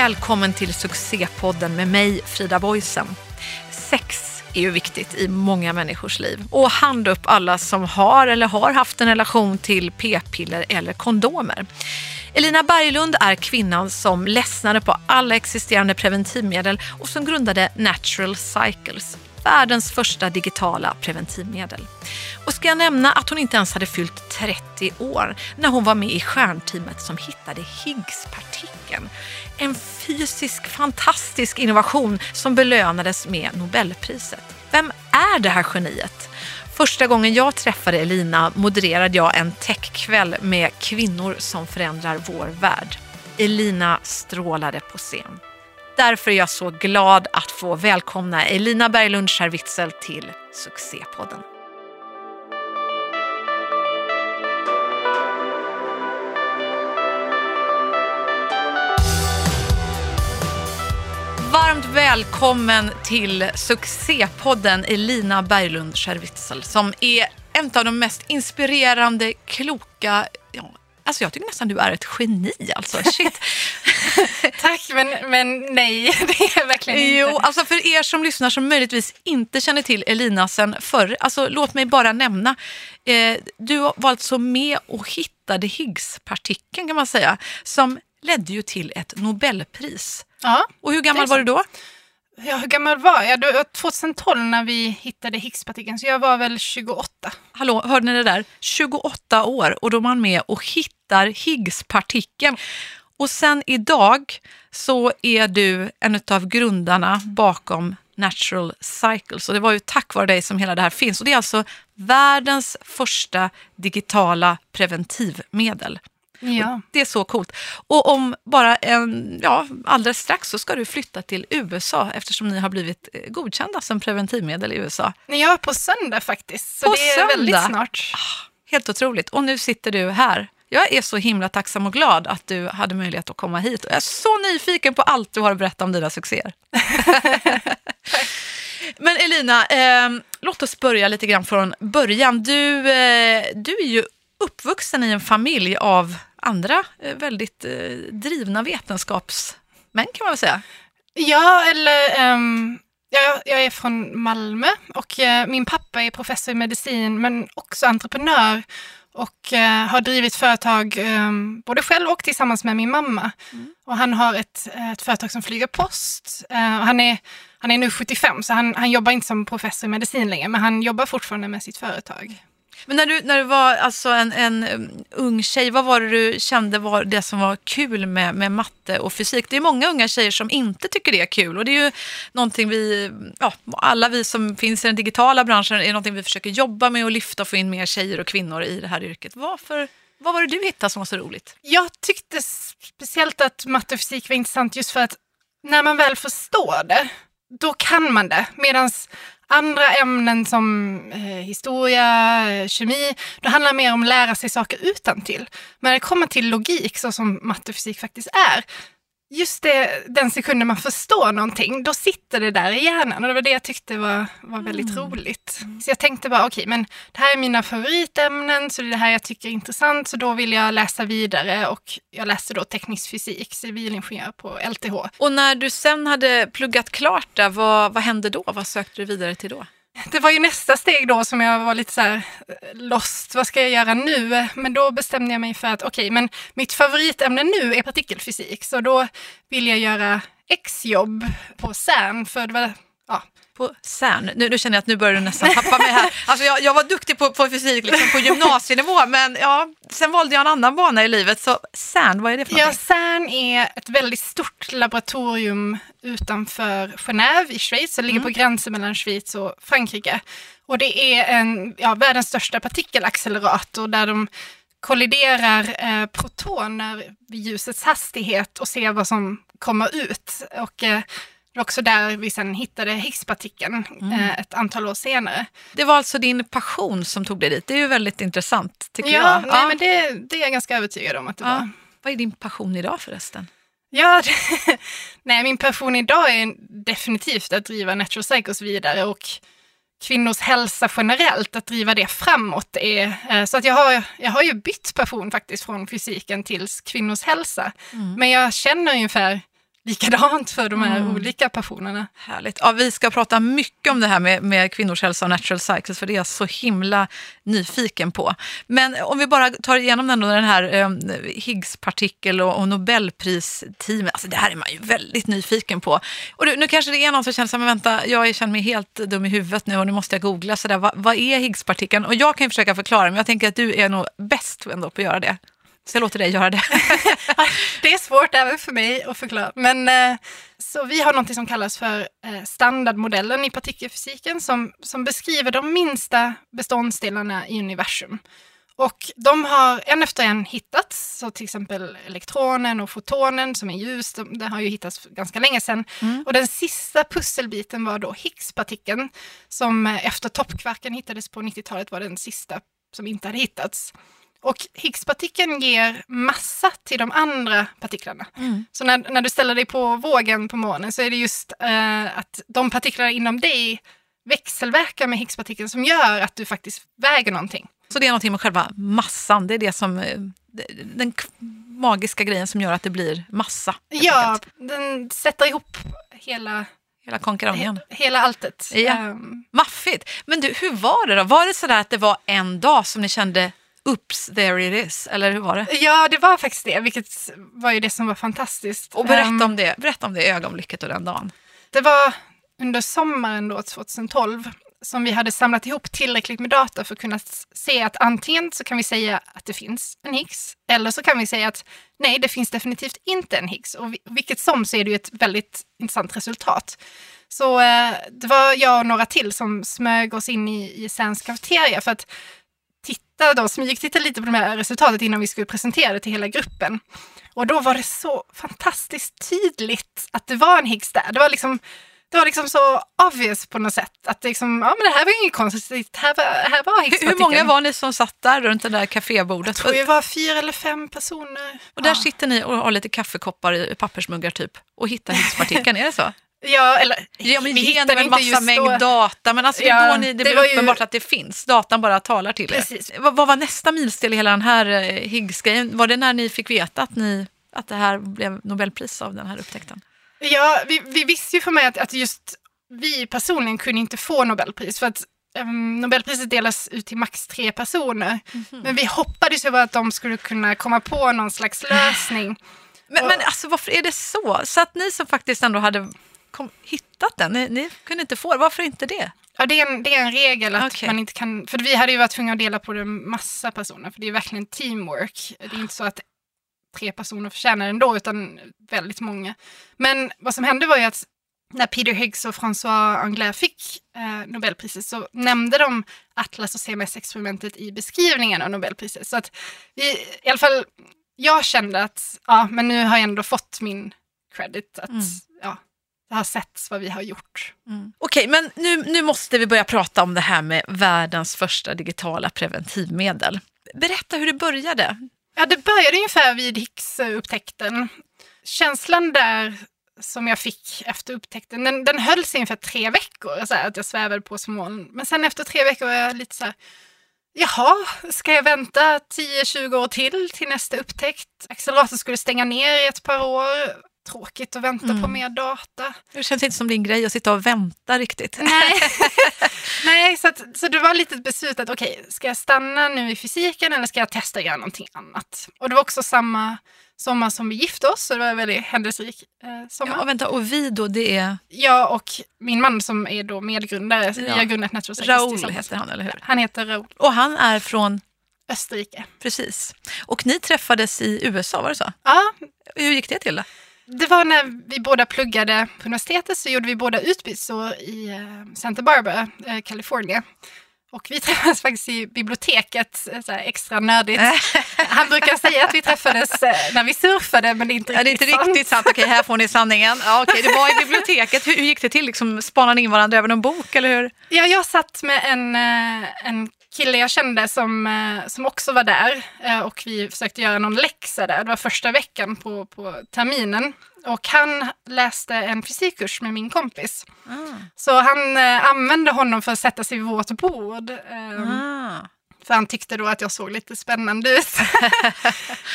välkommen till succépodden med mig, Frida Boisen. Sex är ju viktigt i många människors liv. Och hand upp alla som har eller har haft en relation till p-piller eller kondomer. Elina Berglund är kvinnan som ledsnade på alla existerande preventivmedel och som grundade Natural Cycles, världens första digitala preventivmedel. Och ska jag nämna att hon inte ens hade fyllt 30 år när hon var med i stjärnteamet som hittade Higgspartikeln. En fysisk fantastisk innovation som belönades med Nobelpriset. Vem är det här geniet? Första gången jag träffade Elina modererade jag en techkväll med kvinnor som förändrar vår värld. Elina strålade på scen. Därför är jag så glad att få välkomna Elina Berglund Scharwitzel till Succépodden. Varmt välkommen till succépodden Elina Berglund Scharwitzel som är en av de mest inspirerande, kloka, ja, alltså jag tycker nästan du är ett geni alltså. Shit. Tack, men, men nej, det är verkligen inte. Jo, alltså för er som lyssnar som möjligtvis inte känner till Elina sen förr, alltså låt mig bara nämna. Eh, du var alltså med och hittade Higgspartikeln kan man säga, som ledde ju till ett Nobelpris. Ja, Och hur gammal var du då? ja, hur gammal var jag? Var 2012 när vi hittade Higgspartikeln, så jag var väl 28. Hallå, hörde ni det där? 28 år och då är man med och hittar Higgspartikeln. Och sen idag så är du en av grundarna bakom Natural Cycles. Och det var ju tack vare dig som hela det här finns. Och det är alltså världens första digitala preventivmedel. Ja. Det är så coolt. Och om bara en, ja, alldeles strax så ska du flytta till USA eftersom ni har blivit eh, godkända som preventivmedel i USA. Är på söndag faktiskt, så På det är söndag? väldigt snart. Helt otroligt. Och nu sitter du här. Jag är så himla tacksam och glad att du hade möjlighet att komma hit. Och jag är så nyfiken på allt du har att berätta om dina succéer. Men Elina, eh, låt oss börja lite grann från början. Du, eh, du är ju uppvuxen i en familj av andra eh, väldigt eh, drivna vetenskapsmän kan man väl säga. Ja, eller ehm, jag, jag är från Malmö och eh, min pappa är professor i medicin men också entreprenör och eh, har drivit företag ehm, både själv och tillsammans med min mamma. Och han har ett, ett företag som flyger post. Och han, är, han är nu 75 så han, han jobbar inte som professor i medicin längre men han jobbar fortfarande med sitt företag. Men när du, när du var alltså en, en um, ung tjej, vad var det du kände var det som var kul med, med matte och fysik? Det är många unga tjejer som inte tycker det är kul och det är ju någonting vi, ja, alla vi som finns i den digitala branschen är någonting vi försöker jobba med och lyfta och få in mer tjejer och kvinnor i det här yrket. Varför, vad var det du hittade som var så roligt? Jag tyckte speciellt att matte och fysik var intressant just för att när man väl förstår det, då kan man det. Medan andra ämnen som eh, historia, eh, kemi, det handlar mer om att lära sig saker utan till. Men när det kommer till logik, så som matte och fysik faktiskt är, just det, den sekunden man förstår någonting, då sitter det där i hjärnan. Och det var det jag tyckte var, var väldigt roligt. Så jag tänkte bara, okej, men det här är mina favoritämnen, så det är det här jag tycker är intressant, så då vill jag läsa vidare. Och jag läste då teknisk fysik, civilingenjör på LTH. Och när du sen hade pluggat klart där, vad, vad hände då? Vad sökte du vidare till då? Det var ju nästa steg då som jag var lite så här eh, lost. Vad ska jag göra nu? Men då bestämde jag mig för att okej, men mitt favoritämne nu är partikelfysik, så då vill jag göra exjobb på CERN, för det var ja, på CERN. Nu, nu känner jag att nu börjar du nästan tappa mig här. Alltså jag, jag var duktig på, på fysik liksom på gymnasienivå, men ja, sen valde jag en annan bana i livet. Så CERN, vad är det för Ja, någonting? CERN är ett väldigt stort laboratorium utanför Genève i Schweiz. Det ligger på gränsen mellan Schweiz och Frankrike. Och det är en, ja, världens största partikelaccelerator där de kolliderar eh, protoner vid ljusets hastighet och ser vad som kommer ut. Och eh, det var också där vi sen hittade Higgspartikeln eh, ett antal år senare. Det var alltså din passion som tog dig dit. Det är ju väldigt intressant, tycker Ja, jag. nej, men det, det är jag ganska övertygad om att det var. ja. Vad är din passion idag förresten? Ja, det, nej, min passion idag är definitivt att driva Natural Cycles vidare och kvinnors hälsa generellt, att driva det framåt. Är, eh, så att jag har, jag har ju bytt passion faktiskt från fysiken till kvinnors hälsa. Men jag känner ungefär likadant för de här Mm. olika passionerna. Härligt. Ja, vi ska prata mycket om det här med, med kvinnors hälsa och natural cycles, för det är jag så himla nyfiken på. Men om vi bara tar igenom den, då, den här eh, Higgs-partikel och, och Nobelpristeamet, alltså det här är man ju väldigt nyfiken på. Och du, nu kanske det är någon som känner så här, men vänta, jag känner mig helt dum i huvudet nu och nu måste jag googla, så där, vad, vad är Higgs-partikeln? Och jag kan ju försöka förklara, men jag tänker att du är nog bäst ändå på att göra det. Så jag låter dig göra det. Det är svårt även för mig att förklara. Men, eh, så vi har något som kallas för eh, standardmodellen i partikelfysiken som, som beskriver de minsta beståndsdelarna i universum. Och de har en efter en hittats, så till exempel elektronen och fotonen som är ljus, de, det har ju hittats för ganska länge sedan. Mm. Och den sista pusselbiten var då Higgspartikeln som eh, efter toppkvarken hittades på 90-talet var den sista som inte hade hittats. Och Higgspartikeln ger massa till de andra partiklarna. Mm. Så när, när du ställer dig på vågen på månen så är det just eh, att de partiklarna inom dig växelverkar med Higgspartikeln som gör att du faktiskt väger någonting. Så det är någonting med själva massan, det är det som, eh, den magiska grejen som gör att det blir massa. Ja, den sätter ihop hela, Hela konkarongen. he, hela alltet. Ja. Ehm, Maffigt. Men du, hur var det då? Var det sådär att det var en dag som ni kände oops, there it is? Eller hur var det? ja, det var faktiskt det, vilket var ju det som var fantastiskt. Och berätta Ehm, om det, berätta om det ögonblicket och den dagen. Det var under sommaren då, 2012 som vi hade samlat ihop tillräckligt med data för att kunna se att antingen så kan vi säga att det finns en Higgs eller så kan vi säga att nej, det finns definitivt inte en Higgs. Och vi- vilket som så är det ju ett väldigt intressant resultat. Så eh, det var jag och några till som smög oss in i ISNs kafeteria för att titta då, smygtitta lite på det här resultatet innan vi skulle presentera det till hela gruppen. Och då var det så fantastiskt tydligt att det var en Higgs där. Det var liksom, det var liksom så obvious på något sätt. Att det, liksom, ja, men det här var inget konstigt, här var, här var Higgspartikeln. hur många var ni som satt där runt det där kafébordet? Jag tror det var fyra eller fem personer. Och där ja. sitter ni och har lite kaffekoppar i pappersmuggar typ och hittar Higgspartikeln, är det så? Ja, eller Ja, men vi hittade en massa just mängd då. data, men alltså det Ja, då ni, det, det blir var ju- uppenbart att det finns. Datan bara talar till Precis. er. Vad, vad var nästa milsteg i hela den här eh, Higgs-grejen? Var det när ni fick veta att, ni, att det här blev Nobelpris av den här upptäckten? Ja, vi, vi visste ju för mig att, att just vi personligen kunde inte få Nobelpris för att um, Nobelpriset delas ut till max tre personer. Mhm. Men vi hoppades ju att de skulle kunna komma på någon slags lösning. Men, Och- men alltså, varför är det så? Så att ni som faktiskt ändå hade kom, hittat den, ni, ni kunde inte få det. Varför inte det? Ja, det är en, det är en regel att Okej. man inte kan, för vi hade ju varit tvungna att dela på det med massa personer, för det är verkligen teamwork. Det är inte så att tre personer förtjänar det ändå, utan väldigt många. Men vad som hände var ju att när Peter Higgs och François Anglais fick eh, Nobelpriset så nämnde de Atlas och CMS-experimentet i beskrivningen av Nobelpriset. Så att vi, i alla fall, jag kände att ja, men nu har jag ändå fått min credit. Att Mm. Det har setts vad vi har gjort. Okej, men nu, nu måste vi börja prata om det här med världens första digitala preventivmedel. Berätta hur det började. Ja, det började ungefär vid Higgs-upptäckten. Känslan där som jag fick efter upptäckten, den, den höll sig ungefär tre veckor, så här, att jag svävade på som moln. Men sen efter tre veckor var jag lite så här, jaha, ska jag vänta 10-20 år till till nästa upptäckt? Acceleratorn skulle stänga ner i ett par år. Tråkigt att vänta Mm. på mer data. Det känns inte som din grej att sitta och vänta riktigt. Nej, Nej så, att, så det var lite ett beslut att okej, ska jag stanna nu i fysiken eller ska jag testa att göra någonting annat? Och det var också samma sommar som vi gifte oss, så det var en väldigt händelserik eh, sommar. Ja, vänta, och vi då, det är Jag och min man som är då medgrundare, så vi Ja. har grundat Natural Raoul heter han, eller hur? Han heter Raoul Och han är från, Österrike. precis. Och ni träffades i USA, var det så? Ja, Hur gick det till då? Det var när vi båda pluggade på universitetet så gjorde vi båda utbytesår i eh, Santa Barbara, eh, Kalifornien. Och vi träffades faktiskt i biblioteket, eh, extra nördigt. Han brukar säga att vi träffades eh, när vi surfade, men det är inte Ja, det är riktigt inte riktigt sant. Okej, här får ni sanningen. Ja, okej, det var i biblioteket. Hur, hur gick det till? Liksom, spanade ni in varandra över någon bok, eller hur? Ja, jag satt med en, eh, en kille jag kände som, eh, som också var där eh, och vi försökte göra någon läxa där. Det var första veckan på, på terminen. Och han läste en fysikkurs med min kompis. Så han eh, använde honom för att sätta sig vid vårt bord. Eh, Ah. För han tyckte då att jag såg lite spännande ut.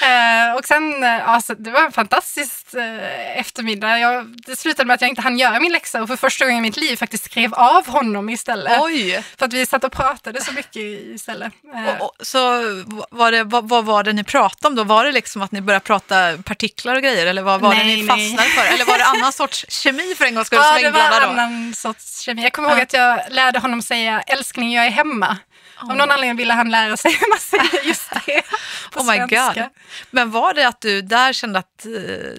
eh, och sen, eh, alltså, det var en fantastisk eh, eftermiddag. Jag, det slutade med att jag inte hann göra min läxa och för första gången i mitt liv faktiskt skrev av honom istället. Oj! För att vi satt och pratade så mycket istället. Eh, Och, och, så var det, vad, vad var det ni pratade om då? Var det liksom att ni började prata partiklar och grejer eller vad var det Nej, ni nej. fastnade för? Eller var det annan sorts kemi för en gångs skull ja, det var inblandad då? annan sorts kemi. Jag kommer Ja. ihåg att jag lärde honom säga älskling, jag är hemma. Av någon anledning ville han lära sig hur man säger just det på Oh my svenska. god. Men var det att du där kände att eh,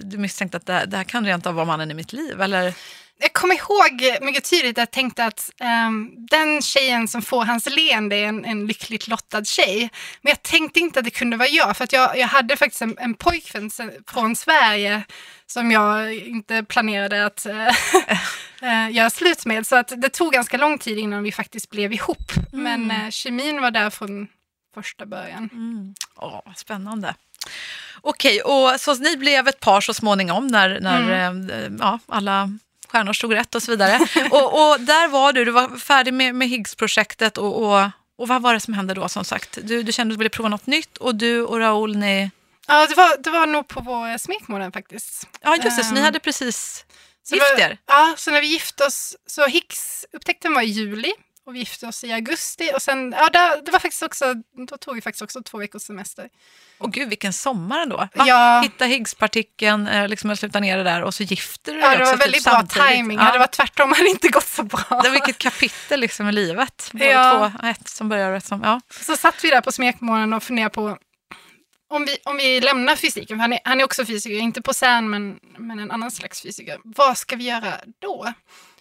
du misstänkte att det, här- det här kan rent av vara mannen i mitt liv? Eller? Jag kommer ihåg mycket tydligt att jag tänkte att ehm, den tjejen som får hans leende är en, en lyckligt lottad tjej. Men jag tänkte inte att det kunde vara jag, för att jag, jag hade faktiskt en, en pojkvän från Sverige som jag inte planerade att eh, göra slut med. Så att det tog ganska lång tid innan vi faktiskt blev ihop. Men eh, kemin var där från första början. Mm. Åh, spännande. Okej, och så ni blev ett par så småningom när, när eh, ja, alla stjärnor stod rätt och så vidare. och, och där var du, du var färdig med, med Higgs-projektet och, och, och vad var det som hände då som sagt? Du, du kände att du ville prova något nytt och du och Raoul, ni... Ja, det var, det var nog på vår smekmånad faktiskt. Ja just det, så ni Ehm, hade precis Så gift det var- er? Ja, så när vi gifte oss, så Higgs-upptäckten var i juli och vi gifte oss i augusti och sen, ja det, det var faktiskt också, då tog vi faktiskt också två veckors semester. Och gud vilken sommar ändå. Va? Ja. Hitta Higgspartikeln, eh, liksom sluta ner det där och så gifter du dig Ja, det också var typ väldigt bra samtidigt. timing. Ja. Hade det varit tvärtom hade det inte gått så bra. Det var vilket kapitel liksom i livet. Både Ja. två, ett som börjar och ett som... Ja. Så satt vi där på smekmånaden och funderade på om vi, om vi lämnar fysiken, för han är, han är också fysiker, inte på CERN men, men en annan slags fysiker. Vad ska vi göra då?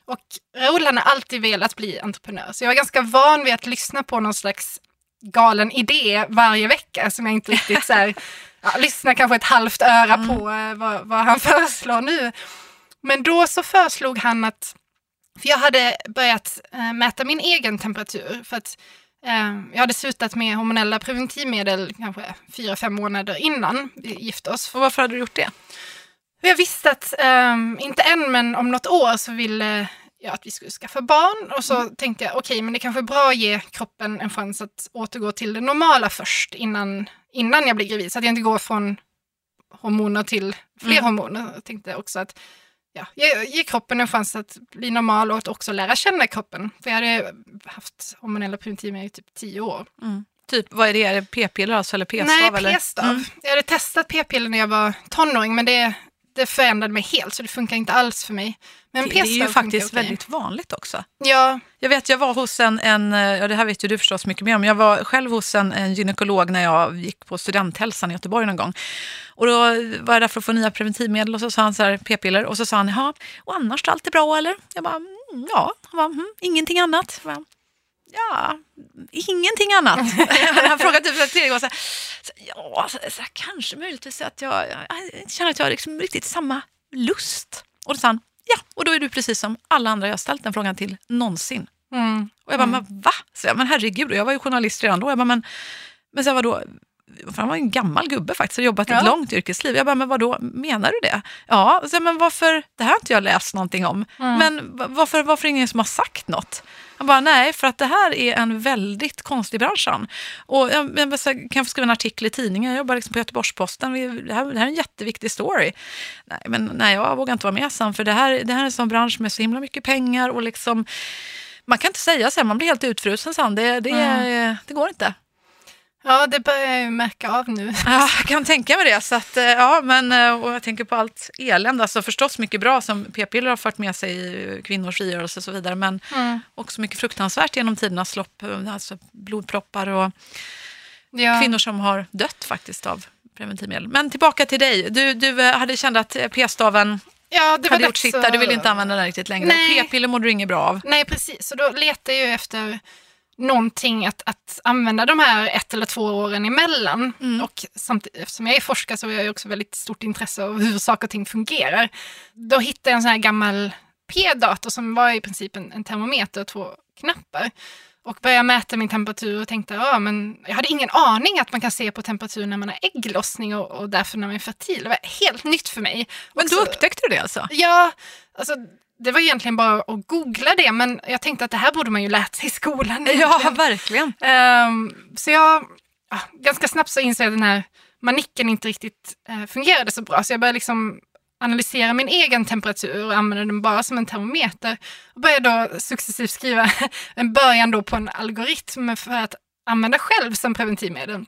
Och Raoul han har alltid velat bli entreprenör, så jag var ganska van vid att lyssna på någon slags galen idé varje vecka som jag inte riktigt så här, ja, lyssnar kanske ett halvt öra på eh, vad, vad han föreslår nu. Men då så föreslog han att, för jag hade börjat eh, mäta min egen temperatur för att jag hade slutat med hormonella preventivmedel kanske fyra, fem månader innan vi gifte oss. Och varför hade du gjort det? Jag visste att, ehm, inte än, men om något år så ville jag att vi skulle skaffa barn. Och så tänkte jag, okej, men det kanske är bra att ge kroppen en chans att återgå till det normala först innan, innan jag blir gravid. Så att jag inte går från hormoner till fler Mm. hormoner. Jag tänkte också att ja, ge, ge kroppen en chans att bli normal och att också lära känna kroppen. För jag hade haft hormonella preventivmedel i typ tio år. Typ, vad är det? Är det p-piller alltså, eller p-stav? Nej, p-stav. Mm. Jag hade testat p-piller när jag var tonåring, men det, det förändrade mig helt, så det funkar inte alls för mig. Men Det, är ju faktiskt väldigt vanligt också. Ja, Jag vet, jag var hos en, en, ja det här vet ju du förstås mycket mer om, jag var själv hos en, en gynekolog när jag gick på studenthälsan i Göteborg någon gång. Och då var jag där för att få nya preventivmedel och så sa han så här, p-piller, och så sa han, jaha, och annars är allt är bra eller? Jag bara, mm, ja, han bara, mm, ingenting annat. Jag bara, ja, ingenting annat. han frågade typ tredje gång, så här, ja, så, så här, kanske möjligtvis att jag, jag, jag känner att jag har liksom riktigt samma lust. Och då sa han, ja, och då är du precis som alla andra jag har ställt den frågan till någonsin. mm. Och jag bara, men va? Så jag, men herregud, och jag var ju journalist redan då. Jag bara, men, men så här, vadå? För han var ju en gammal gubbe faktiskt och jobbat Ja. ett långt yrkesliv. Jag bara, men vadå, menar du det? Ja, så, jag, men varför, det här har inte jag läst någonting om. Mm. Men va- varför, varför är det ingen som har sagt något? Han bara, nej, för att det här är en väldigt konstig bransch. Och jag, jag bara, så här, kan jag få skriva en artikel i tidningen? Jag jobbar liksom på Göteborgs-Posten. Det här, det här är en jätteviktig story. Nej, men nej, jag vågar inte vara med sen, för det här, det här är en sån bransch med så himla mycket pengar och liksom man kan inte säga så här, man blir helt utfrusen sen. Det, det, det går inte. Ja, det börjar jag ju märka av nu. Ja, jag kan tänka mig det. Så att, eh, ja, men, eh, och jag tänker på allt elände. Alltså förstås mycket bra som p-piller har fört med sig i kvinnors frigörelse och så vidare. Men Mm. också mycket fruktansvärt genom tidernas lopp. Alltså blodproppar och Ja. kvinnor som har dött faktiskt av preventivmedel. Men tillbaka till dig. Du, du eh, hade känt att p-staven ja, det hade gjort sitt där. Du ville inte använda den riktigt längre. Nej. P-piller mådde du inget bra av. Nej, precis. Så då letar jag efter någonting att, att använda de här ett eller två åren emellan. Mm. Och samtidigt, eftersom jag är forskare så har jag också väldigt stort intresse av hur saker och ting fungerar. Då hittade jag en sån här gammal p-dator som var i princip en, en termometer och två knappar. Och började mäta min temperatur och tänkte, ja men jag hade ingen aning att man kan se på temperatur när man har ägglossning och, och därför när man är fertil. Det var helt nytt för mig. Men då Också- upptäckte du det alltså? Ja, alltså det var egentligen bara att googla det, men jag tänkte att det här borde man ju lärt sig i skolan. Ja, verkligen. Um, så jag, ja, ganska snabbt så insåg jag att den här manicken inte riktigt uh, fungerade så bra, så jag började liksom analysera min egen temperatur och använda den bara som en termometer. Och började då successivt skriva en början då på en algoritm för att använda själv som preventivmedel.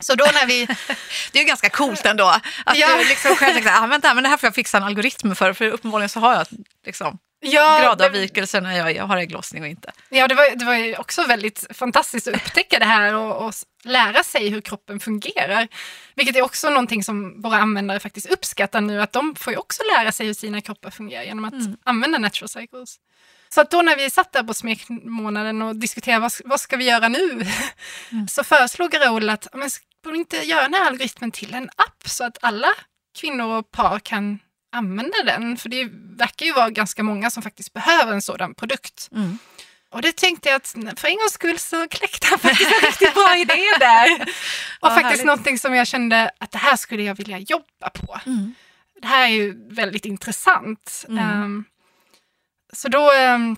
Så då när vi... det är ju ganska coolt ändå. Att ja. du liksom själv tänker, ah, vänta, men det här får jag fixa en algoritm för, för uppenbarligen så har jag liksom, ja, gradavvikelser när jag, jag har ägglossning och inte. Ja, det var, det var också väldigt fantastiskt att upptäcka det här och, och, lära sig hur kroppen fungerar. Vilket är också någonting som våra användare faktiskt uppskattar nu, att de får ju också lära sig hur sina kroppar fungerar genom att mm. använda natural cycles. Så att då när vi satt där på smekmånaden och diskuterade vad, vad ska vi göra nu? Mm. Så föreslog Raoul att men borde inte göra den här algoritmen till en app så att alla kvinnor och par kan använda den? För det verkar ju vara ganska många som faktiskt behöver en sådan produkt. Mm. Och det tänkte jag att för en gångs skull så kläckte han faktiskt en riktigt bra idé där. Och faktiskt härligt. någonting som jag kände att det här skulle jag vilja jobba på. Mm. Det här är ju väldigt intressant. Um, så då, ehm,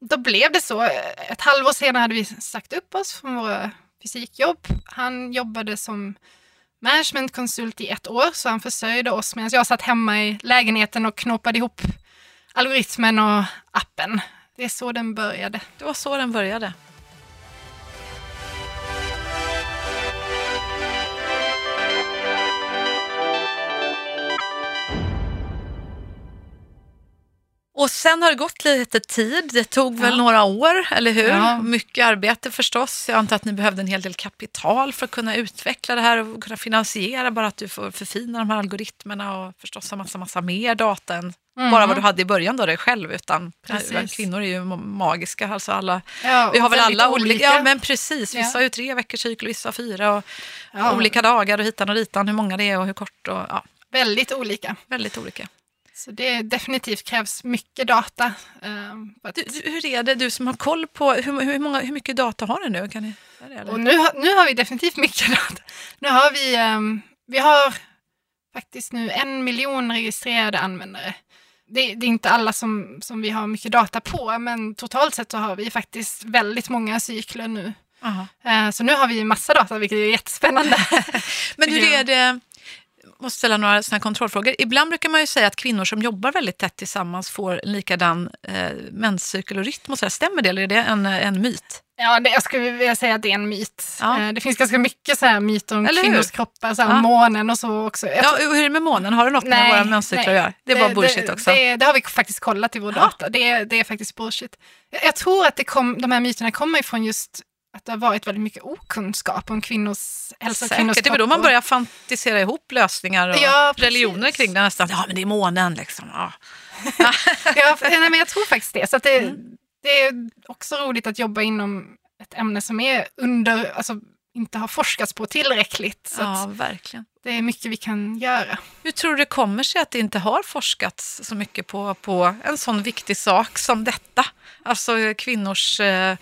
då blev det så. Ett halvår senare hade vi sagt upp oss från våra fysikjobb. Han jobbade som managementkonsult i ett år, så han försörjde oss medan jag satt hemma i lägenheten och knåpade ihop algoritmen och appen. Det är så den började. Det var så den började. Och sen har det gått lite tid. Det tog väl ja. några år, eller hur? Ja. Mycket arbete förstås. Jag antar att ni behövde en hel del kapital för att kunna utveckla det här och kunna finansiera bara att du får förfina de här algoritmerna och förstås ha massa, massa mer data än mm. bara vad du hade i början då dig själv. Utan kvinnor är ju magiska. Alltså alla, ja, vi har väl alla olika. olika. Ja, men precis. Vissa har ju tre veckors cykel, vissa har fyra. Och Olika dagar och hitan och ritan, hur många det är och hur kort. Och, ja. Väldigt olika. Väldigt olika. Så det definitivt krävs mycket data. Um, du, hur är det, du som har koll på, hur, hur, många, hur mycket data har du nu? Kan ni, det, och nu, nu har vi definitivt mycket data. Nu har vi, um, vi har faktiskt nu en miljon registrerade användare. Det, det, är inte alla som, som vi har mycket data på, men totalt sett så har vi faktiskt väldigt många cykler nu. Uh, så nu har vi massa data, vilket är jättespännande. men hur är det, måste ställa några såna kontrollfrågor. Ibland brukar man ju säga att kvinnor som jobbar väldigt tätt tillsammans får likadan eh, menscykel och rytm. Och så Stämmer det eller är det en, en myt? Ja, det, jag skulle vilja säga att det är en myt. Ja. Eh, det finns ganska mycket så här myter om kvinnors kroppar, så här, ja. månen och så också. Jag ja, hur är det med månen? Har det något nej, med våra menscyklar att göra? Det bullshit det, också. Det, det, har vi faktiskt kollat i vår data. Det, det är faktiskt bullshit. Jag, jag tror att det kom, de här myterna kommer ifrån just att det har varit väldigt mycket okunskap om kvinnors hälsa och kvinnors kropp. Det är då man börjar fantisera ihop lösningar och ja, religioner kring det nästan. Ja, men det är månen liksom. Ja, ja nej, men jag tror faktiskt det. Så det, mm. det är också roligt att jobba inom ett ämne som är under, alltså inte har forskats på tillräckligt. Så ja, verkligen. Det är mycket vi kan göra. Hur tror du det kommer sig att det inte har forskats så mycket på, på en sån viktig sak som detta? Alltså eh, kvinnors eh,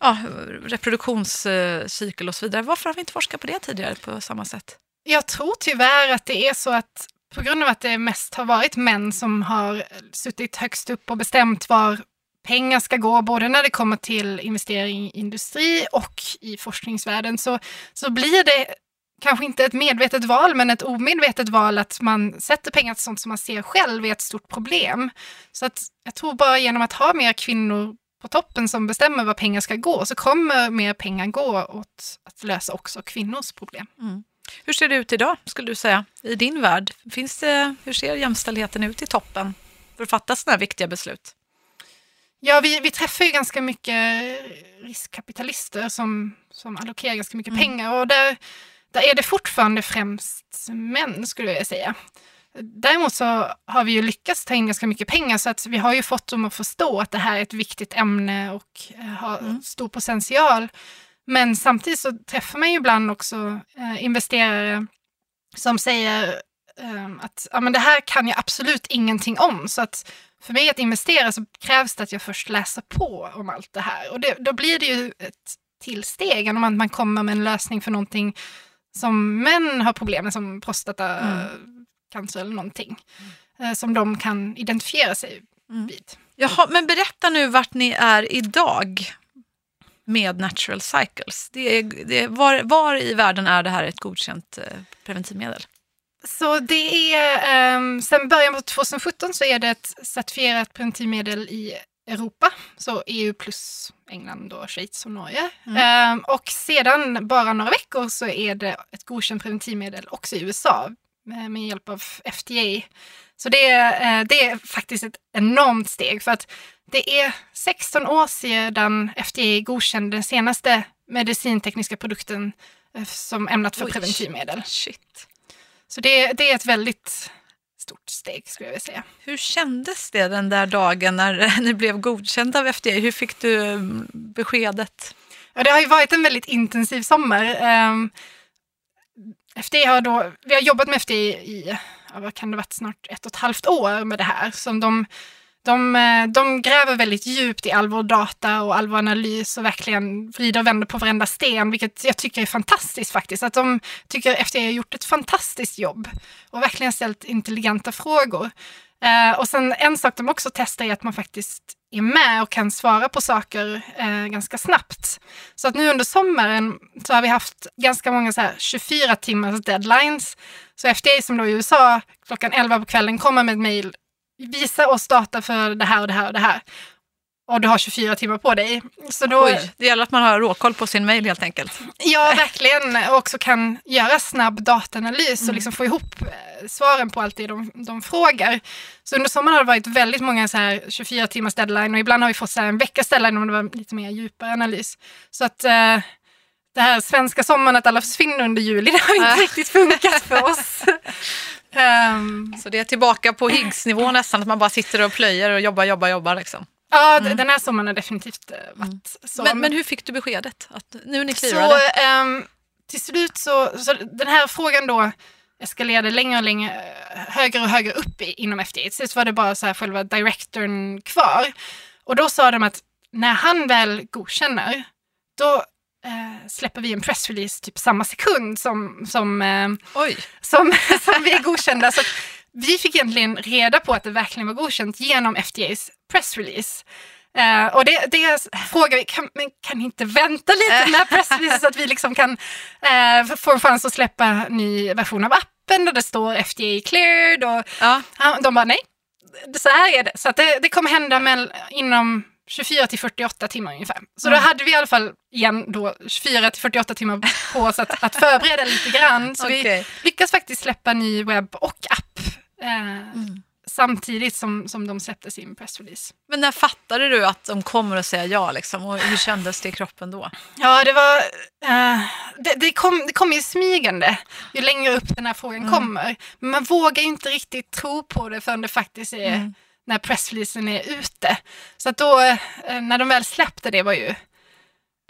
ja, reproduktionscykel och så vidare. Varför har vi inte forskat på det tidigare på samma sätt? Jag tror tyvärr att det är så att på grund av att det mest har varit män som har suttit högst upp och bestämt var pengar ska gå, både när det kommer till investering i industri och i forskningsvärlden, så, så blir det kanske inte ett medvetet val, men ett omedvetet val att man sätter pengar till sånt som man ser själv är ett stort problem. Så att jag tror bara genom att ha mer kvinnor på toppen som bestämmer vad pengar ska gå så kommer mer pengar gå åt att lösa också kvinnors problem. Mm. Hur ser det ut idag, skulle du säga, i din värld? Finns det, hur ser jämställdheten ut i toppen för att fatta sådana här viktiga beslut? Ja, vi, vi träffar ju ganska mycket riskkapitalister som, som allokerar ganska mycket mm. pengar och där, där är det fortfarande främst män skulle jag säga. Däremot så har vi ju lyckats ta in ganska mycket pengar så att vi har ju fått dem att förstå att det här är ett viktigt ämne och eh, har mm. stor potential. Men samtidigt så träffar man ju ibland också eh, investerare som säger eh, att ja, men det här kan jag absolut ingenting om. Så att för mig att investera så krävs det att jag först läser på om allt det här. Och det, då blir det ju ett tillsteg om att man kommer med en lösning för någonting som män har problem med, som prostatacancer mm. eller någonting. Mm. som de kan identifiera sig Mm. vid. Jaha, men berätta nu vart ni är idag med Natural Cycles. Det är, det är, var, var i världen är det här ett godkänt eh, preventivmedel? Så det är, um, sen början på 2017 så är det ett certifierat preventivmedel i Europa, så EU plus England, och Schweiz och Norge. Um, och sedan bara några veckor så är det ett godkänt preventivmedel också i USA med, med hjälp av FDA. Så det är, eh, det är faktiskt ett enormt steg för att det är 16 år sedan FDA godkände den senaste medicintekniska produkten eh, som ämnat för Oj. preventivmedel. Shit. Så det, det är ett väldigt stort steg skulle jag vilja säga. Hur kändes det den där dagen när ni blev godkända av FDA? Hur fick du mm, beskedet? Ja, det har ju varit en väldigt intensiv sommar. Ehm, um, FDA har då, vi har jobbat med FDA i, vad kan det varit, snart ett och ett halvt år med det här. Som de, de, eh, de gräver väldigt djupt i all vår data och all vår analys och verkligen vrider och vänder på varenda sten, vilket jag tycker är fantastiskt faktiskt. Att de tycker FDA har gjort ett fantastiskt jobb och verkligen ställt intelligenta frågor. Eh, och sen en sak de också testar är att man faktiskt är med och kan svara på saker eh, ganska snabbt. Så att nu under sommaren så har vi haft ganska många så här 24 timmars deadlines. Så FDA som då i USA klockan 11 på kvällen kommer med ett mejl, visa oss data för det här och det här och det här. Och du har 24 timmar på dig. Så då, Oj, det gäller att man har råkoll på sin mail helt enkelt. Ja, verkligen. Och också kan göra snabb dataanalys och liksom få ihop eh, svaren på allt det de, de frågar. Så under sommaren har det varit väldigt många så här 24 timmars deadline och ibland har vi fått så en veckas deadline om det var lite mer djupare analys. Så att eh, det här svenska sommaren att alla försvinner under juli, det har inte riktigt funkat för oss. Ehm, Så det är tillbaka på Higgs-nivå nästan, att man bara sitter och plöjer och jobbar, jobbar, jobbar. Liksom. ja, d- den här sommaren har definitivt eh, varit så. Men, men hur fick du beskedet? Att nu ni Så clearade? ehm, till slut så, så den här frågan då eskalerade längre och längre, eh, högre och högre upp inom FDA. Till slut var det bara så här själva directorn kvar. Och då sa de att när han väl godkänner, då eh, släpper vi en pressrelease typ samma sekund som, som, eh, som, som vi är godkända. Så vi fick egentligen reda på att det verkligen var godkänt genom FDAs pressrelease. Eh, och det, det frågar vi, kan, men kan ni inte vänta lite med pressreleasen så att vi liksom kan eh, få en chans att släppa en ny version av appen där det står FDA cleared och ja. de bara nej, så här är det. Så att det, det kommer hända med, inom 24 till 48 timmar ungefär. Så då hade vi i alla fall igen då 24 till 48 timmar på oss att, att förbereda lite grann. Så vi Okej. lyckas faktiskt släppa ny webb och app eh, samtidigt som, som de släppte sin pressrelease. Men när fattade du att de kommer att säga ja? Liksom? Och hur kändes det i kroppen då? Ja, det var... Eh, det, det, kom, det kom ju smygande ju längre upp den här frågan kommer. Men man vågar ju inte riktigt tro på det förrän det faktiskt är Mm. När pressreleasen är ute. Så att då, eh, när de väl släppte det var ju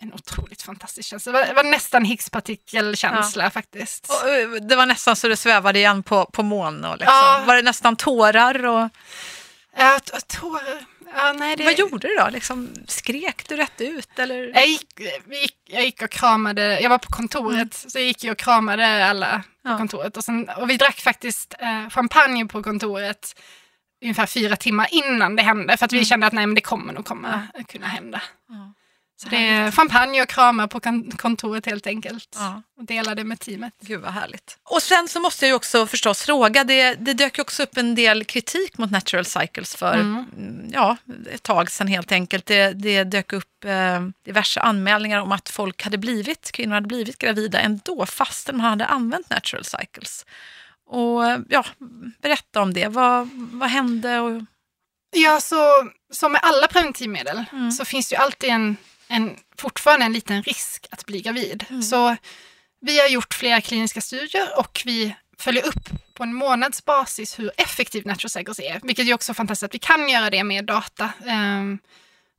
en otroligt fantastisk känsla. Det var, det var nästan Higgspartikelkänsla faktiskt. Och, eh, det var nästan så du svävade igen på, på moln. Och liksom. Ja. Var det nästan tårar? Och... Ja, tårar. Ja, nej, det... Vad gjorde du då? Liksom, skrek du rätt ut? Eller? Jag gick, gick, jag gick och kramade, jag var på kontoret, så jag gick och kramade alla på Ja. kontoret. Och, sen, och vi drack faktiskt eh, champagne på kontoret ungefär fyra timmar innan det hände. För att vi kände att nej, men det kommer nog komma, kunna hända. Ja. Så det är champagne och kramar på kon- kontoret helt enkelt. Ja. Och delade med teamet. Gud vad härligt. Och sen så måste jag ju också förstås fråga, det, det dök också upp en del kritik mot Natural Cycles för mm, ja, ett tag sedan helt enkelt. Det, det dök upp eh, diverse anmälningar om att folk hade blivit, kvinnor hade blivit gravida ändå fastän man hade använt Natural Cycles. Och ja, berätta om det. Vad, vad hände? Och, Ja, så som med alla preventivmedel så finns det ju alltid en, en, fortfarande en liten risk att bli gravid. Så vi har gjort flera kliniska studier och vi följer upp på en månadsbasis hur effektiv Natural Cycles är, vilket är också fantastiskt att vi kan göra det med data. Ehm,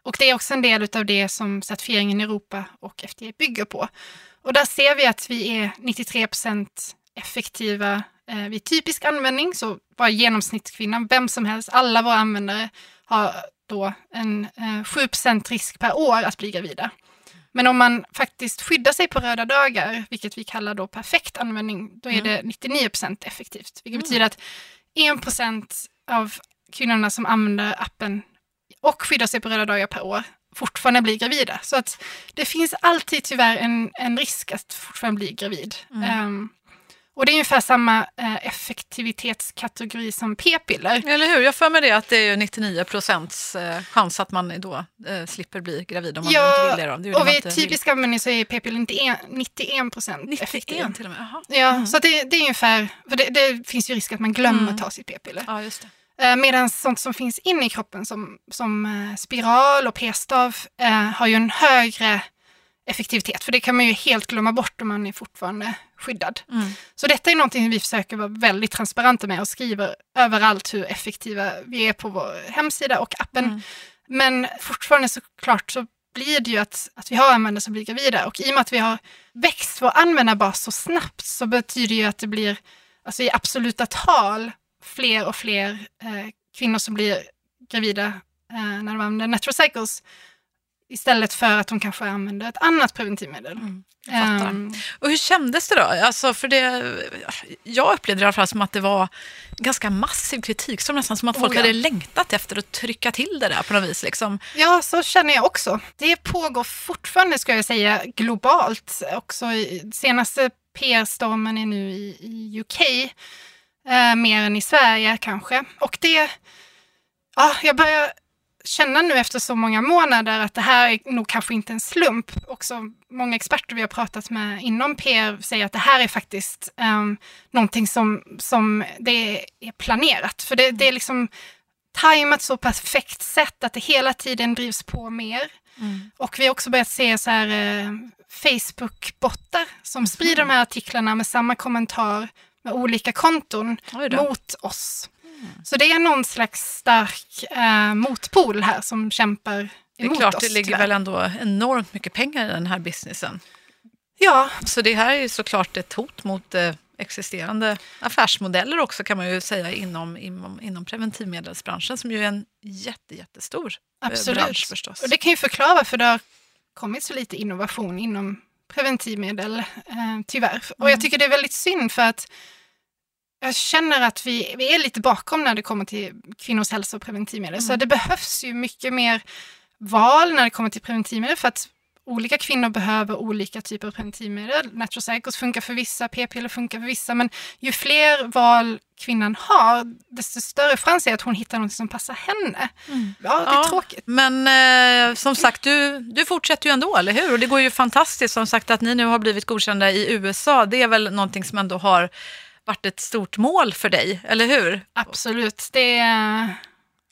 och det är också en del av det som certifieringen i Europa och FDA bygger på. Och där ser vi att vi är 93% effektiva eh, vid typisk användning, så bara genomsnittskvinnan, vem som helst, alla våra användare har då en eh, 7% risk per år att bli gravida. Men om man faktiskt skyddar sig på röda dagar, vilket vi kallar då perfekt användning, då är det 99% effektivt. Vilket betyder att 1% av kvinnorna som använder appen och skyddar sig på röda dagar per år fortfarande blir gravida. Så att det finns alltid tyvärr en, en risk att fortfarande bli gravid. Mm. Um, och det är ungefär samma eh, effektivitetskategori som p-piller. Eller hur? Jag för mig det att det är 99 procents eh, chans att man då eh, slipper bli gravid om man Ja, inte vill det. Då. det Och vid typisk användning så är p-piller 91 procent effektiva. 91 till och med? Jaha. Ja, Mm. så det, det är ungefär, för det, det finns ju risk att man glömmer Mm. ta sitt p-piller. Ja, just det. Medan sånt som finns inne i kroppen som, som spiral och p-stav eh, har ju en högre effektivitet. För det kan man ju helt glömma bort om man är fortfarande skyddad. Mm. Så detta är någonting vi försöker vara väldigt transparenta med och skriver överallt hur effektiva vi är på vår hemsida och appen. Mm. Men fortfarande såklart så blir det ju att, att vi har användare som blir gravida och i och med att vi har växt vår användarbas så snabbt så betyder det ju att det blir alltså i absoluta tal fler och fler eh, kvinnor som blir gravida eh, när de använder natural cycles istället för att de kanske använder ett annat preventivmedel. Mm. Ehm, Och hur kändes det då? Alltså för det, jag upplevde det i alla fall som att det var ganska massiv kritik, som nästan som att Oh, folk ja. hade längtat efter att trycka till det där på något vis. Liksom. Ja, så känner jag också. Det pågår fortfarande, ska jag säga, globalt. Också i, senaste PR-stormen är nu i, i UK, eh, mer än i Sverige kanske. Och det, ja, jag börjar känna nu efter så många månader att det här är nog kanske inte en slump. Också många experter vi har pratat med inom PR säger att det här är faktiskt um, någonting som, som det är planerat. För det, det är liksom tajmat så perfekt sätt att det hela tiden drivs på mer. Och vi har också börjat se så här eh, Facebook-bottar som sprider de här artiklarna med samma kommentar med olika konton mot oss. Så det är någon slags stark eh, motpol här som kämpar Det är emot klart, oss. det ligger tyvärr. väl ändå enormt mycket pengar i den här businessen. Ja, Så det här är ju såklart ett hot mot eh, existerande affärsmodeller också kan man ju säga inom, inom, inom preventivmedelsbranschen som ju är en jätte, jättestor eh, absolut. bransch förstås. Och det kan ju förklara varför det har kommit så lite innovation inom preventivmedel, eh, tyvärr. Och Mm. jag tycker det är väldigt synd för att jag känner att vi, vi är lite bakom när det kommer till kvinnors hälsa och preventivmedel. Så Mm. det behövs ju mycket mer val när det kommer till preventivmedel för att olika kvinnor behöver olika typer av preventivmedel. Natural cycles funkar för vissa, p-piller funkar för vissa, men ju fler val kvinnan har, desto större chans är att hon hittar något som passar henne. Mm. Ja, det är Ja. tråkigt. Men eh, som sagt, du, du fortsätter ju ändå, eller hur? Och det går ju fantastiskt. Som sagt, att ni nu har blivit godkända i USA, det är väl någonting som ändå har varit ett stort mål för dig, eller hur? Absolut. Det är,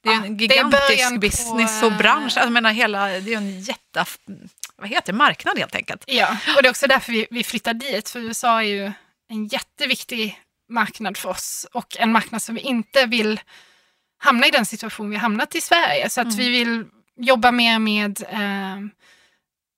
Det är Ja, en det är gigantisk början på, business och eh, bransch. Alltså, Jag menar, hela, det är en jätte... Vad heter det? Marknad helt enkelt. ja, och det är också därför vi, vi flyttar dit, för USA är ju en jätteviktig marknad för oss och en marknad som vi inte vill hamna i den situation vi hamnat i Sverige. Så att Mm. vi vill jobba mer med eh,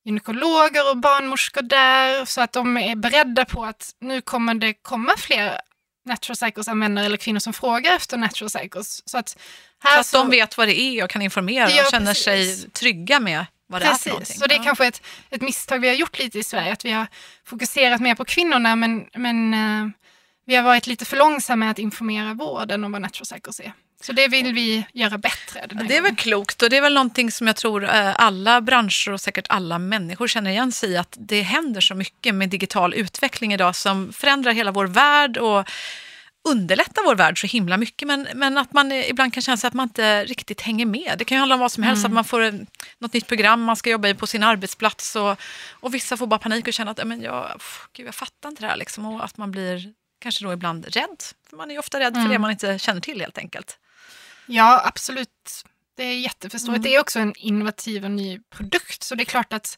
gynekologer och barnmorskor där så att de är beredda på att nu kommer det komma fler natural cycles-användare eller kvinnor som frågar efter natural cycles. Så att, här Så att de vet vad det är och kan informera Ja, och känner precis. sig trygga med vad det är för någonting. Så det är Ja. kanske ett, ett misstag vi har gjort lite i Sverige, att vi har fokuserat mer på kvinnorna men, men eh, vi har varit lite för långsamma med att informera vården om vad natural cycles är. Så det vill vi göra bättre. Det är väl gången. klokt och det är väl någonting som jag tror eh, alla branscher och säkert alla människor känner igen sig i att det händer så mycket med digital utveckling idag som förändrar hela vår värld och underlättar vår värld så himla mycket men, men att man eh, ibland kan känna sig att man inte riktigt hänger med. Det kan ju handla om vad som helst, att man får en, något nytt program man ska jobba i på sin arbetsplats och, och vissa får bara panik och känner att "Ja, men jag, pff, gud, jag fattar inte det här liksom, och att man blir kanske då ibland rädd. För man är ju ofta rädd för det man inte känner till helt enkelt. Ja, absolut. Det är jätteförståeligt. Mm. Det är också en innovativ och ny produkt, så det är klart att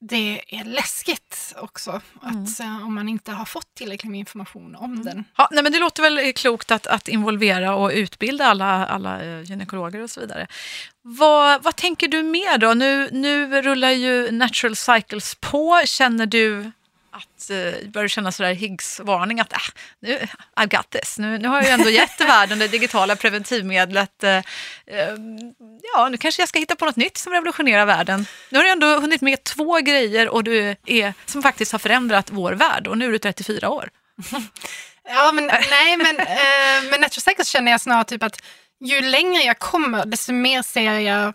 det är läskigt också Mm. att, eh, om man inte har fått tillräckligt med information om den. Ja, nej, men det låter väl klokt att, att involvera och utbilda alla, alla eh, gynekologer och så vidare. Vad, vad tänker du mer då? Nu, nu rullar ju Natural Cycles på. Känner du att, eh, börjar känna sådär Higgs-varning att äh, nu, I've got this. Nu, nu har jag ju ändå gett världen det digitala preventivmedlet. Eh, eh, ja, nu kanske jag ska hitta på något nytt som revolutionerar världen. Nu har du ändå hunnit med två grejer och du är, som faktiskt har förändrat vår värld och nu är du 34 år. Ja, men nej, men eh, med Natural Cycles känner jag snarare typ att ju längre jag kommer, desto mer ser jag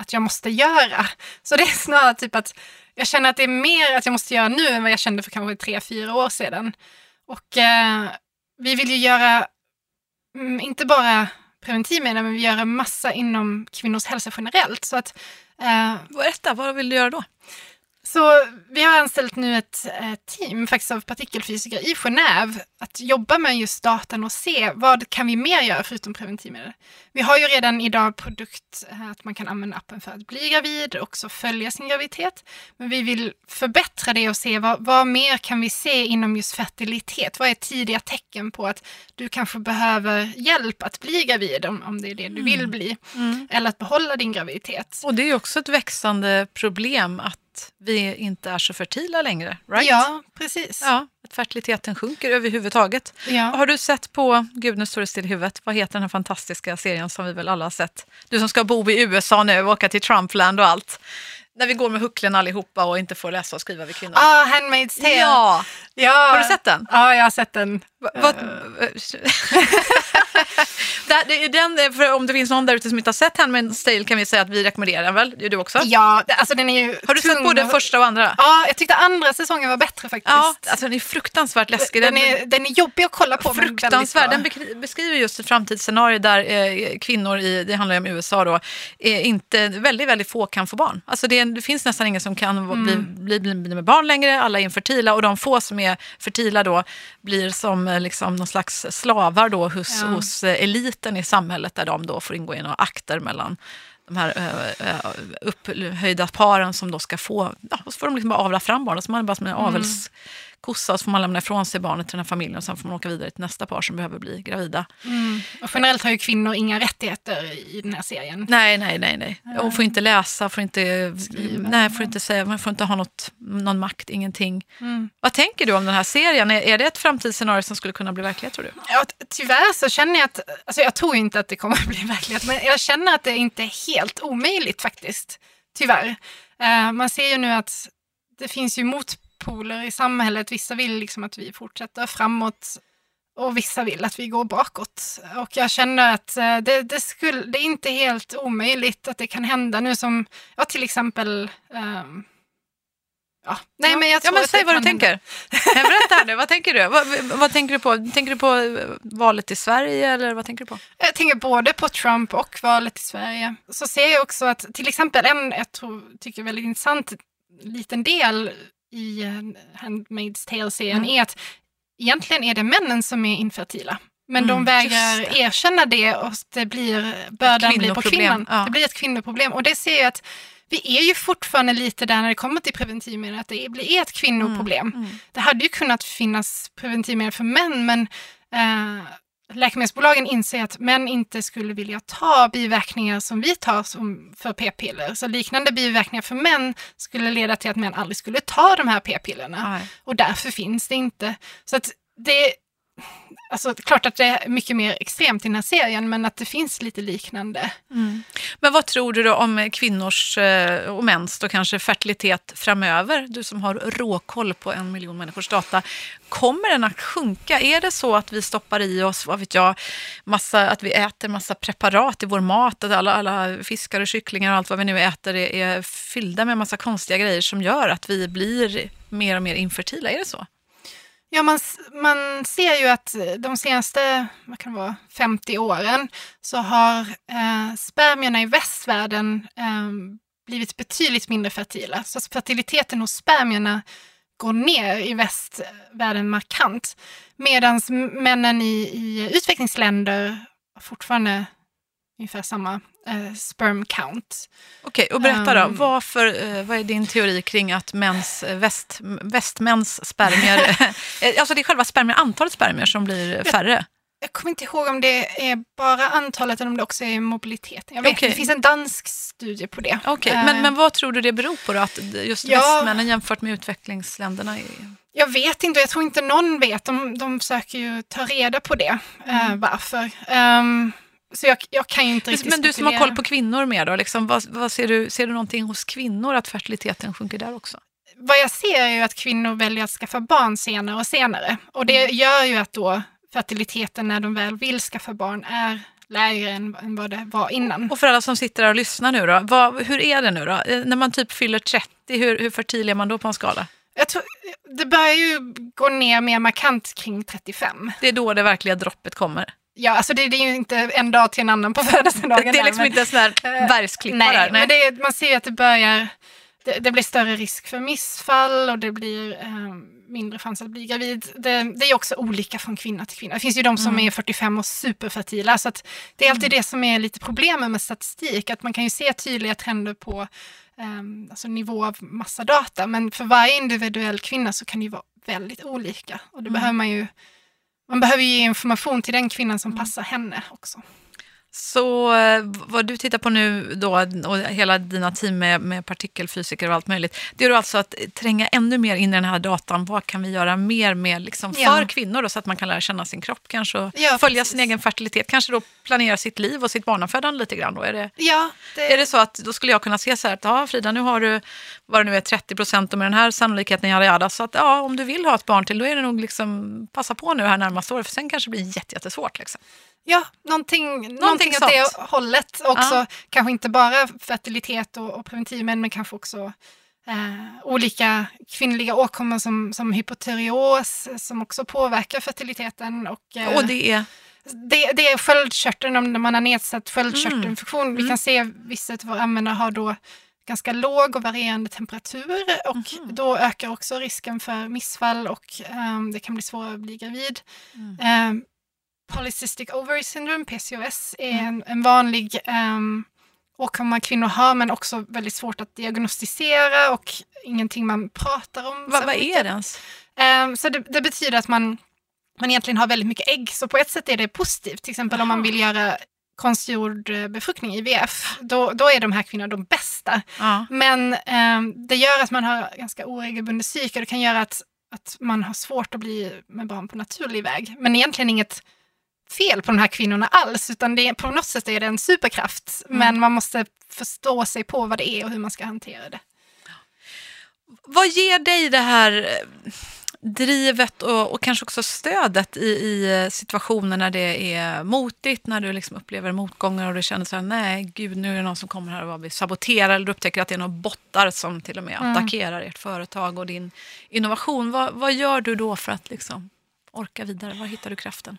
att jag måste göra. Så det är snarare typ att jag känner att det är mer att jag måste göra nu än vad jag kände för kanske tre, fyra år sedan. Och eh, vi vill ju göra, mm, inte bara preventivmedel, men vi gör en massa inom kvinnors hälsa generellt. Så att, eh, Berätta, vad vill du göra då? Så vi har anställt nu ett team faktiskt av partikelfysiker i Genève att jobba med just datan och se vad kan vi mer göra förutom preventivmedel. Vi har ju redan idag produkt eh, att man kan använda appen för att bli gravid och också följa sin graviditet. Men vi vill förbättra det och se vad, vad mer kan vi se inom just fertilitet? Vad är tidiga tecken på att du kanske behöver hjälp att bli gravid om, om det är det du vill mm. bli. Mm. Eller att behålla din graviditet. Och det är också ett växande problem att vi inte är så fertila längre. Right? Ja, precis. Ja, att fertiliteten sjunker överhuvudtaget. Ja. Har du sett på, gud nu står det still i huvudet, vad heter den här fantastiska serien som vi väl alla har sett? Du som ska bo i USA nu och åka till Trumpland och allt. När vi går med hucklen allihopa och inte får läsa och skriva vid kvinnor. Ah, Handmaid's Tale. Ja. ja. Har du sett den? Ja, jag har sett den. Va, va, den, för om det finns någon där ute som inte har sett Handmaid's Tale kan vi säga att vi rekommenderar den väl? Du också? Ja, alltså den är ju Har du sett både första och andra? Ja, jag tyckte andra säsongen var bättre faktiskt. Ja, alltså den är fruktansvärt läskig. Den, är, den är jobbig att kolla på. Fruktansvärd. Den beskriver just ett framtidsscenario där eh, kvinnor, i, det handlar ju om USA då, eh, inte, väldigt, väldigt få kan få barn. Alltså det, det finns nästan ingen som kan mm. bli, bli, bli, med barn längre, alla är infertila och de få som är fertila då blir som eh, liksom någon slags slavar då hos, ja. hos eh, eliten i samhället där de då får ingå i några akter mellan de här uh, upphöjda paren som då ska få, ja, så får de liksom bara avla fram barn. Så man är bara som en mm. Kossa så får man lämna ifrån sig barnet till den här familjen och sen får man åka vidare till nästa par som behöver bli gravida. Mm. Och generellt har ju kvinnor inga rättigheter i den här serien. Nej, nej, nej. nej. Och får inte läsa, får inte, nej, får inte säga, man får inte ha något, någon makt, ingenting. Mm. Vad tänker du om den här serien? Är, är det ett framtidsscenario som skulle kunna bli verklighet tror du? Ja, tyvärr så känner jag att, alltså jag tror inte att det kommer att bli verklighet, men jag känner att det inte är helt omöjligt faktiskt. Tyvärr. Uh, man ser ju nu att det finns ju mot poler i samhället. Vissa vill liksom att vi fortsätter framåt och vissa vill att vi går bakåt. Och jag känner att eh, det, det, skulle, det är inte helt omöjligt att det kan hända nu som, ja till exempel um, Ja. Nej, men jag tror ja, men säg vad du tänker. Berätta nu, vad tänker du? Vad, vad, tänker du på? Tänker du på eh, valet i Sverige eller vad tänker du på? Jag tänker både på Trump och valet i Sverige. Så ser jag också att till exempel en, jag tror, tycker väldigt intressant liten del i eh, Handmaid's Tale-serien mm. är att egentligen är det männen som är infertila. Men mm, de vägrar erkänna det och det blir, bördan blir på kvinnan. Ja. Det blir ett kvinnoproblem och det ser jag att vi är ju fortfarande lite där när det kommer till preventivmedel, att det är ett kvinnoproblem. Mm, mm. Det hade ju kunnat finnas preventivmedel för män, men eh, läkemedelsbolagen inser att män inte skulle vilja ta biverkningar som vi tar som för p-piller. Så liknande biverkningar för män skulle leda till att män aldrig skulle ta de här p-pillerna. Och därför finns det inte. Så att det Alltså klart att det är mycket mer extremt i den här serien men att det finns lite liknande. Mm. Men vad tror du då om kvinnors eh, och mäns då kanske fertilitet framöver? Du som har råkoll på en miljon människors data. Kommer den att sjunka? Är det så att vi stoppar i oss, vad vet jag, massa, att vi äter massa preparat i vår mat, att alla, alla fiskar och kycklingar och allt vad vi nu äter är, är fyllda med massa konstiga grejer som gör att vi blir mer och mer infertila? Är det så? Ja, man, man ser ju att eh, de senaste vad kan det vara, 50 åren så har eh, spermierna i västvärlden eh, blivit betydligt mindre fertila. Så fertiliteten hos spermierna går ner i västvärlden markant. Medan männen i, i utvecklingsländer fortfarande ungefär samma eh, sperm count. Okej, okay, och berätta då, um, varför, eh, vad är din teori kring att mäns, eh, väst, västmäns spermier, eh, alltså det är själva spermier, antalet spermier som blir färre? Jag, jag kommer inte ihåg om det är bara antalet eller om det också är mobiliteten. Jag vet, okay. Det finns en dansk studie på det. Okay. Uh, men, men vad tror du det beror på då, att just ja, västmännen jämfört med utvecklingsländerna? Är... Jag vet inte, jag tror inte någon vet. De, de försöker ju ta reda på det, mm. uh, varför. Um, så jag, jag, kan ju inte riktigt Men du som har koll på kvinnor mer då, liksom, vad, vad, ser, du, ser du någonting hos kvinnor att fertiliteten sjunker där också? Vad jag ser är ju att kvinnor väljer att skaffa barn senare och senare. Och det mm. gör ju att då fertiliteten när de väl vill skaffa barn är lägre än, än vad det var innan. Och för alla som sitter där och lyssnar nu då, vad, hur är det nu då? Eh, När man typ fyller 30, hur, hur fertil är man då på en skala? Jag tror, det börjar ju gå ner mer markant kring 35. Det är då det verkliga droppet kommer. Ja, alltså det, det är ju inte en dag till en annan på födelsedagen. Det är där, liksom men- inte en sån här Eh, bergsklippa Nej, där. men det, man ser ju att det börjar, det, det blir större risk för missfall och det blir eh, mindre chans att bli gravid. Det, det är också olika från kvinna till kvinna. Det finns ju de som Mm. är 45 och superfertila. Så det är alltid det som är lite problemet med statistik. Att man kan ju se tydliga trender på ehm, alltså nivå av massa data. Men för varje individuell kvinna så kan det ju vara väldigt olika. Och det Mm. behöver man ju man behöver ge information till den kvinnan Mm. som passar henne också. Så eh, vad du tittar på nu då och hela dina team med, med partikelfysiker och allt möjligt. Det är alltså att tränga ännu mer in i den här datan. Vad kan vi göra mer med liksom för Ja. kvinnor då, så att man kan lära känna sin kropp kanske och Ja, följa precis. sin egen fertilitet. Kanske då planera sitt liv och sitt barnafödande lite grann. Då. Är, det, Ja, det, är det så att då skulle jag kunna se så här att ja, Frida nu har du vad det nu är 30 procent och med den här sannolikheten yada yada. Så att ja, om du vill ha ett barn till då är det nog liksom passa på nu här närmaste året för sen kanske det blir jätte, jättesvårt. Liksom. Ja, någonting, någonting, åt sånt. det hållet. Också Ja. kanske inte bara fertilitet och, och preventivmedel, men kanske också eh, olika kvinnliga åkommor som, som hypotyreos som också påverkar fertiliteten. Och, eh, Och det är det, det är sköldkörteln, om man har nedsatt sköldkörtelinfektion. Vi Mm. kan se vissa av våra användare har då ganska låg och varierande temperatur och Mhm. då ökar också risken för missfall och ehm, det kan bli svårare att bli gravid. Mm. Ehm, Polycystic ovary syndrome, PCOS, är Mm. en, en vanlig um, åkomma kvinnor har men också väldigt svårt att diagnostisera och ingenting man pratar om. vad, så vad är det ens? Ehm, så det, det betyder att man, man egentligen har väldigt mycket ägg. Så på ett sätt är det positivt. Till exempel om man vill göra konstgjord eh, befruktning, IVF, då, då är de här kvinnorna de bästa. Ja. Men ehm, det gör att man har ganska oregelbunden psyke och det kan göra att, att man har svårt att bli med barn på naturlig väg. Men egentligen inget fel på de här kvinnorna alls, utan det på något sätt är det en superkraft. Mm. Men man måste förstå sig på vad det är och hur man ska hantera det. Vad ger dig det här eh, drivet och, och kanske också stödet i, i eh, situationer när det är motigt, när du liksom upplever motgångar och du känner så här, nej gud nu är det någon som kommer här och vill sabotera eller du upptäcker att det är några bottar som till och med Mm. attackerar ert företag och din innovation. Vad, vad gör du då för att liksom orka vidare? Var hittar du kraften?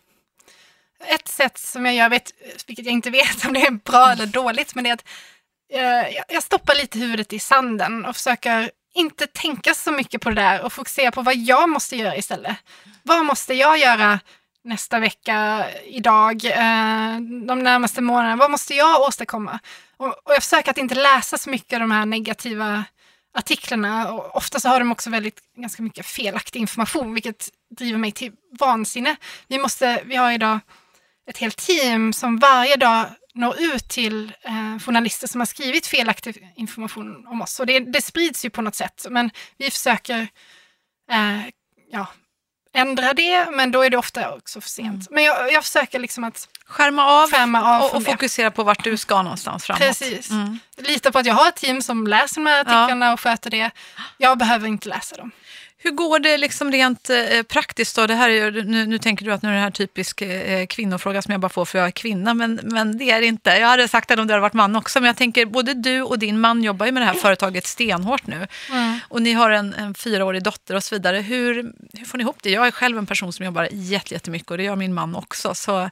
Ett sätt som jag gör, vet, vilket jag inte vet om det är bra eller dåligt, men det är att eh, jag- jag stoppar lite huvudet i sanden och försöker inte tänka så mycket på det där och fokusera på vad jag måste göra istället. Vad måste jag göra nästa vecka, idag, eh, de närmaste månaderna? Vad måste jag åstadkomma? Och, och jag försöker att inte läsa så mycket av de här negativa artiklarna. Och ofta så har de också väldigt, ganska mycket felaktig information, vilket driver mig till vansinne. Vi, måste, vi har idag ett helt team som varje dag når ut till eh, journalister som har skrivit felaktig information om oss. Och det, det sprids ju på något sätt, men vi försöker eh, ja, ändra det, men då är det ofta också för sent. Men jag, jag försöker liksom att Skärma av skärma av och, och fokusera på vart du ska någonstans framåt. Precis. Mm. Lita på att jag har ett team som läser de här artiklarna och sköter det. Jag behöver inte läsa dem. Hur går det liksom rent eh, praktiskt då? Det här är, nu, nu tänker du att nu är det här typisk eh, kvinnofråga som jag bara får för jag är kvinna, men, men det är det inte. Jag hade sagt det om du hade varit man också, men jag tänker både du och din man jobbar ju med det här företaget stenhårt nu. Och ni har en, en fyraårig dotter och så vidare. Hur, hur får ni ihop det? Jag är själv en person som jobbar jätte- jättemycket och det gör min man också. Så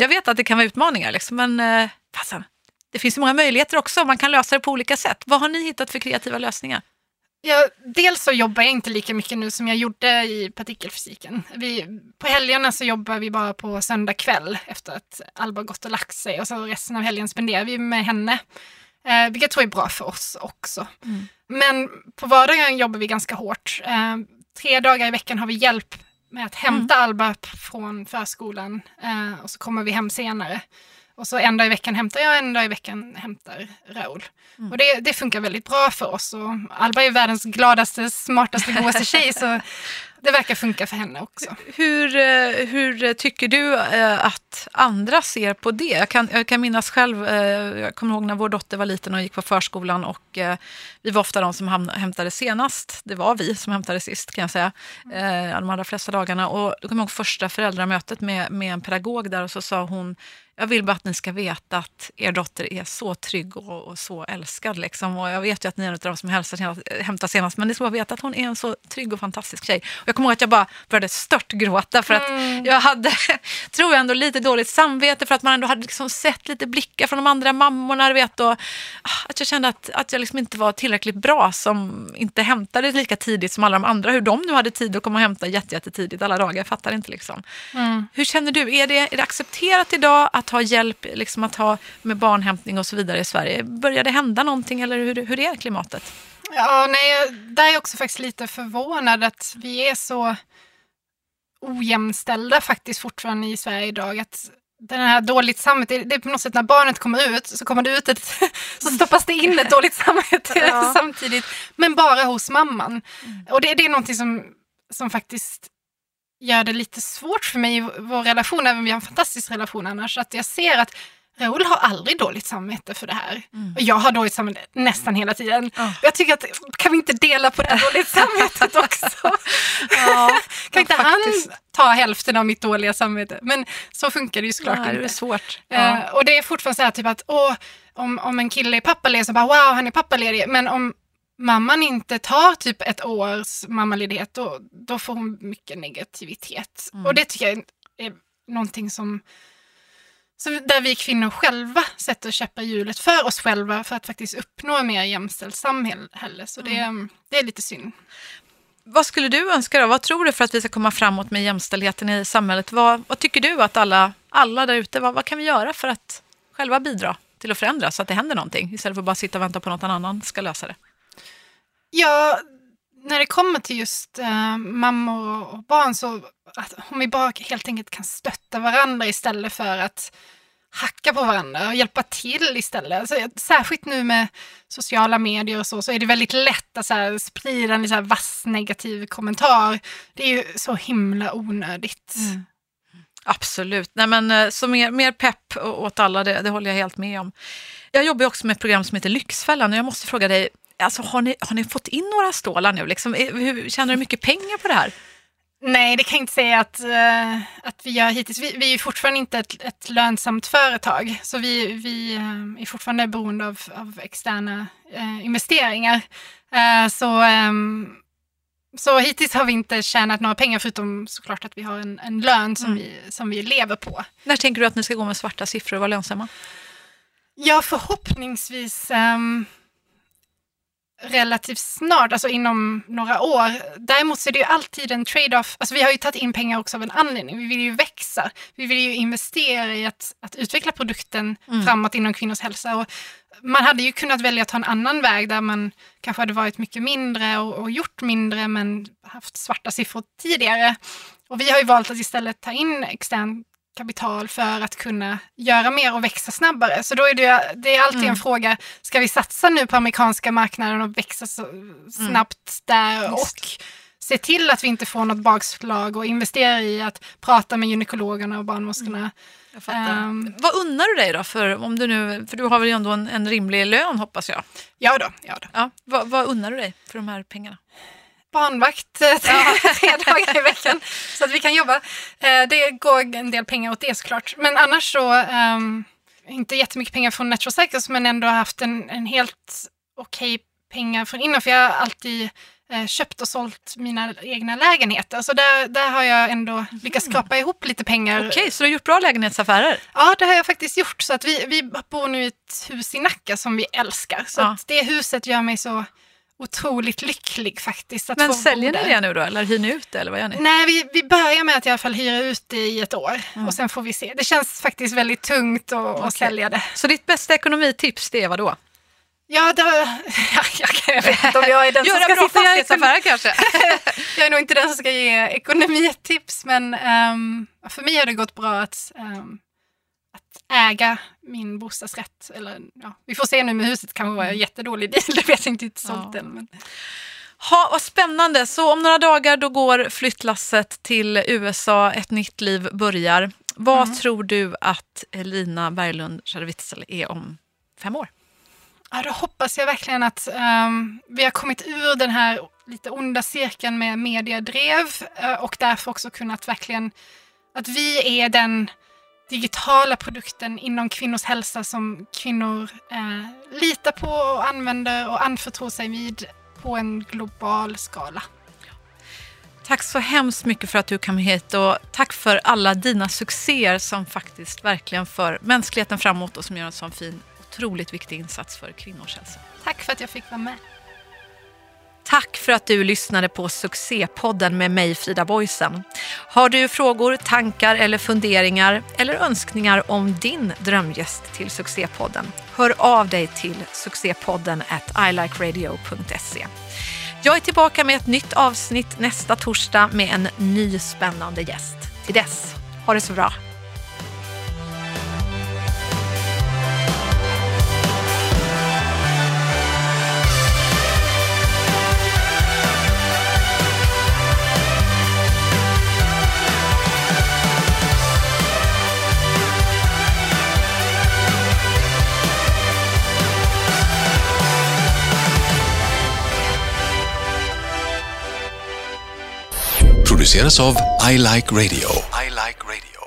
jag vet att det kan vara utmaningar, liksom, men eh, fasen, det finns ju många möjligheter också. Man kan lösa det på olika sätt. Vad har ni hittat för kreativa lösningar? Jag, dels så jobbar jag inte lika mycket nu som jag gjorde i partikelfysiken. Vi, på helgerna så jobbar vi bara på söndag kväll efter att Alba gått och lagt sig och så resten av helgen spenderar vi med henne. Eh, vilket jag tror är bra för oss också. Mm. Men på vardagen jobbar vi ganska hårt. Eh, tre dagar i veckan har vi hjälp med att hämta Alba p- från förskolan eh, och så kommer vi hem senare. Och så en dag i veckan hämtar jag, en dag i veckan hämtar Raoul. Och det, det funkar väldigt bra för oss. Och Alba är världens gladaste, smartaste, godaste tjej så det verkar funka för henne också. Hur, eh, hur tycker du eh, att andra ser på det? Jag kan, jag kan minnas själv, eh, jag kommer ihåg när vår dotter var liten och gick på förskolan och vi var ofta de som hämtade senast. Det var vi som hämtade sist kan jag säga, eh, de allra flesta dagarna. Och då kommer jag ihåg första föräldramötet med, med en pedagog där och så sa hon, Jag vill bara att ni ska veta att er dotter är så trygg och, och så älskad. Liksom. Och jag vet ju att ni är en av de som hälsar, hämtar senast, men ni ska bara veta att hon är en så trygg och fantastisk tjej. Och jag kommer ihåg att jag bara började stört gråta för att mm. jag hade, tror jag ändå, lite dåligt samvete för att man ändå hade liksom sett lite blickar från de andra mammorna. Vet, och ah, att jag kände att, att jag liksom inte var tillräckligt bra som inte hämtade lika tidigt som alla de andra. Hur de nu hade tid att komma och hämta jättetidigt alla dagar, jag fattar inte. Liksom. Mm. Hur känner du? Är det, är det accepterat idag att ha hjälp liksom att ha med barnhämtning och så vidare i Sverige? Börjar det hända någonting eller hur, hur är klimatet? Ja, nej, där är jag också faktiskt lite förvånad att vi är så ojämställda faktiskt fortfarande i Sverige idag. Att den här dåligt samvete, det är på något sätt när barnet kommer ut så kommer det ut ett, så stoppas det in ett dåligt samvete ja. samtidigt. Men bara hos mamman. Mm. Och det, det är någonting som, som faktiskt gör det lite svårt för mig i vår relation, även om vi har en fantastisk relation annars, att jag ser att Raoul har aldrig dåligt samvete för det här. Mm. Och jag har dåligt samvete nästan hela tiden. Oh. Jag tycker att, kan vi inte dela på det här dåligt samvetet också? ja, kan inte faktiskt. han ta hälften av mitt dåliga samvete? Men så funkar det ju såklart Nej, inte. Det är svårt. Eh, ja. Uh, och det är fortfarande så här typ att, åh, om, om en kille är pappaledig så bara wow, han är pappaledig. Men om mamman inte tar typ ett års mammaledighet, då, då får hon mycket negativitet. Mm. Och det tycker jag är någonting som så där vi kvinnor själva sätter käppar hjulet för oss själva för att faktiskt uppnå mer jämställt samhälle. Så det, mm. det är lite synd. Vad skulle du önska då? Vad tror du för att vi ska komma framåt med jämställdheten i samhället? Vad, vad tycker du att alla, alla där ute, vad, vad kan vi göra för att själva bidra till att förändra så att det händer någonting istället för att bara sitta och vänta på att någon annan ska lösa det? Ja, när det kommer till just äh, mammor och barn så att om vi bara helt enkelt kan stötta varandra istället för att hacka på varandra och hjälpa till istället. Alltså, särskilt nu med sociala medier och så, så är det väldigt lätt att så här, sprida en så här, vass negativ kommentar. Det är ju så himla onödigt. Mm. Absolut. Nej, men, eh, så mer, mer pepp åt alla, det, det håller jag helt med om. Jag jobbar också med ett program som heter Lyxfällan och jag måste fråga dig, alltså, har, ni, har ni fått in några stålar nu? Liksom, hur, tjänar du mycket pengar på det här? Nej, det kan jag inte säga att, uh, att vi gör hittills. Vi, vi är fortfarande inte ett, ett lönsamt företag, så vi, vi uh, är fortfarande beroende av, av externa uh, investeringar. så, um, så hittills har vi inte tjänat några pengar, förutom såklart att vi har en, en lön som, mm. vi, som vi lever på. När tänker du att ni ska gå med svarta siffror och vara lönsamma? Ja, förhoppningsvis um, relativt snart, alltså inom några år. Däremot så är det ju alltid en trade-off. Alltså vi har ju tagit in pengar också av en anledning. Vi vill ju växa. Vi vill ju investera i att, att utveckla produkten mm. framåt inom kvinnors hälsa. Och man hade ju kunnat välja att ta en annan väg där man kanske hade varit mycket mindre och, och gjort mindre men haft svarta siffror tidigare. Och vi har ju valt att istället ta in extern kapital för att kunna göra mer och växa snabbare. Så då är det, det är alltid mm. en fråga, ska vi satsa nu på amerikanska marknaden och växa så snabbt mm. där och se till att vi inte får något bakslag och investera i att prata med gynekologerna och barnmorskorna. Mm. Um, Vad unnar du dig då? För, om du, nu, för du har väl ändå en, en rimlig lön hoppas jag? Ja då. Ja då. Ja, vad, vad unnar du dig för de här pengarna? Barnvakt eh, tre, dagar i veckan så att vi kan jobba. Eh, det går en del pengar åt det såklart. Men annars så, um, inte jättemycket pengar från Natural Cycles men ändå haft en, en helt okej okay pengar från innan för jag har alltid eh, köpt och sålt mina egna lägenheter. Så där, där har jag ändå lyckats mm. skrapa ihop lite pengar. Okej, så du har gjort bra lägenhetsaffärer? Ja, det har jag faktiskt gjort. Så att vi, vi bor nu i ett hus i Nacka som vi älskar. Så ja. det huset gör mig så otroligt lycklig faktiskt. Att Men säljer ni det nu då eller hyr ni ut det eller vad gör ni? Nej, vi, vi börjar med att i alla fall hyra ut det i ett år mm. och sen får vi se. Det känns faktiskt väldigt tungt att, okay. att sälja det. Så ditt bästa ekonomitips det är vad då? Ja, då, jag, jag, vet inte om jag är den som ska bra fastighetsaffärer kanske? jag är nog inte den som ska ge ekonomitips men um, för mig har det gått bra att um, äga min bostadsrätt. Eller, ja, vi får se nu med huset, kanske var en mm. jättedålig deal, det vet jag inte, inte sålt ja. än. Men... Ha, vad spännande! Så om några dagar då går flyttlasset till USA, ett nytt liv börjar. Vad mm. tror du att Lina Berglund Scharwitzel är om fem år? Ja, då hoppas jag verkligen att um, vi har kommit ur den här lite onda cirkeln med mediedrev uh, och därför också kunnat verkligen, att vi är den digitala produkten inom kvinnors hälsa som kvinnor eh, litar på och använder och anförtror sig vid på en global skala. Tack så hemskt mycket för att du kom hit och tack för alla dina succéer som faktiskt verkligen för mänskligheten framåt och som gör en sån fin, otroligt viktig insats för kvinnors hälsa. Tack för att jag fick vara med. Tack för att du lyssnade på succépodden med mig Frida Boysen. Har du frågor, tankar eller funderingar eller önskningar om din drömgäst till succépodden? Hör av dig till succépodden at ilikeradio.se. Jag är tillbaka med ett nytt avsnitt nästa torsdag med en ny spännande gäst. Till dess, ha det så bra. Produceras av I Like Radio. I like radio.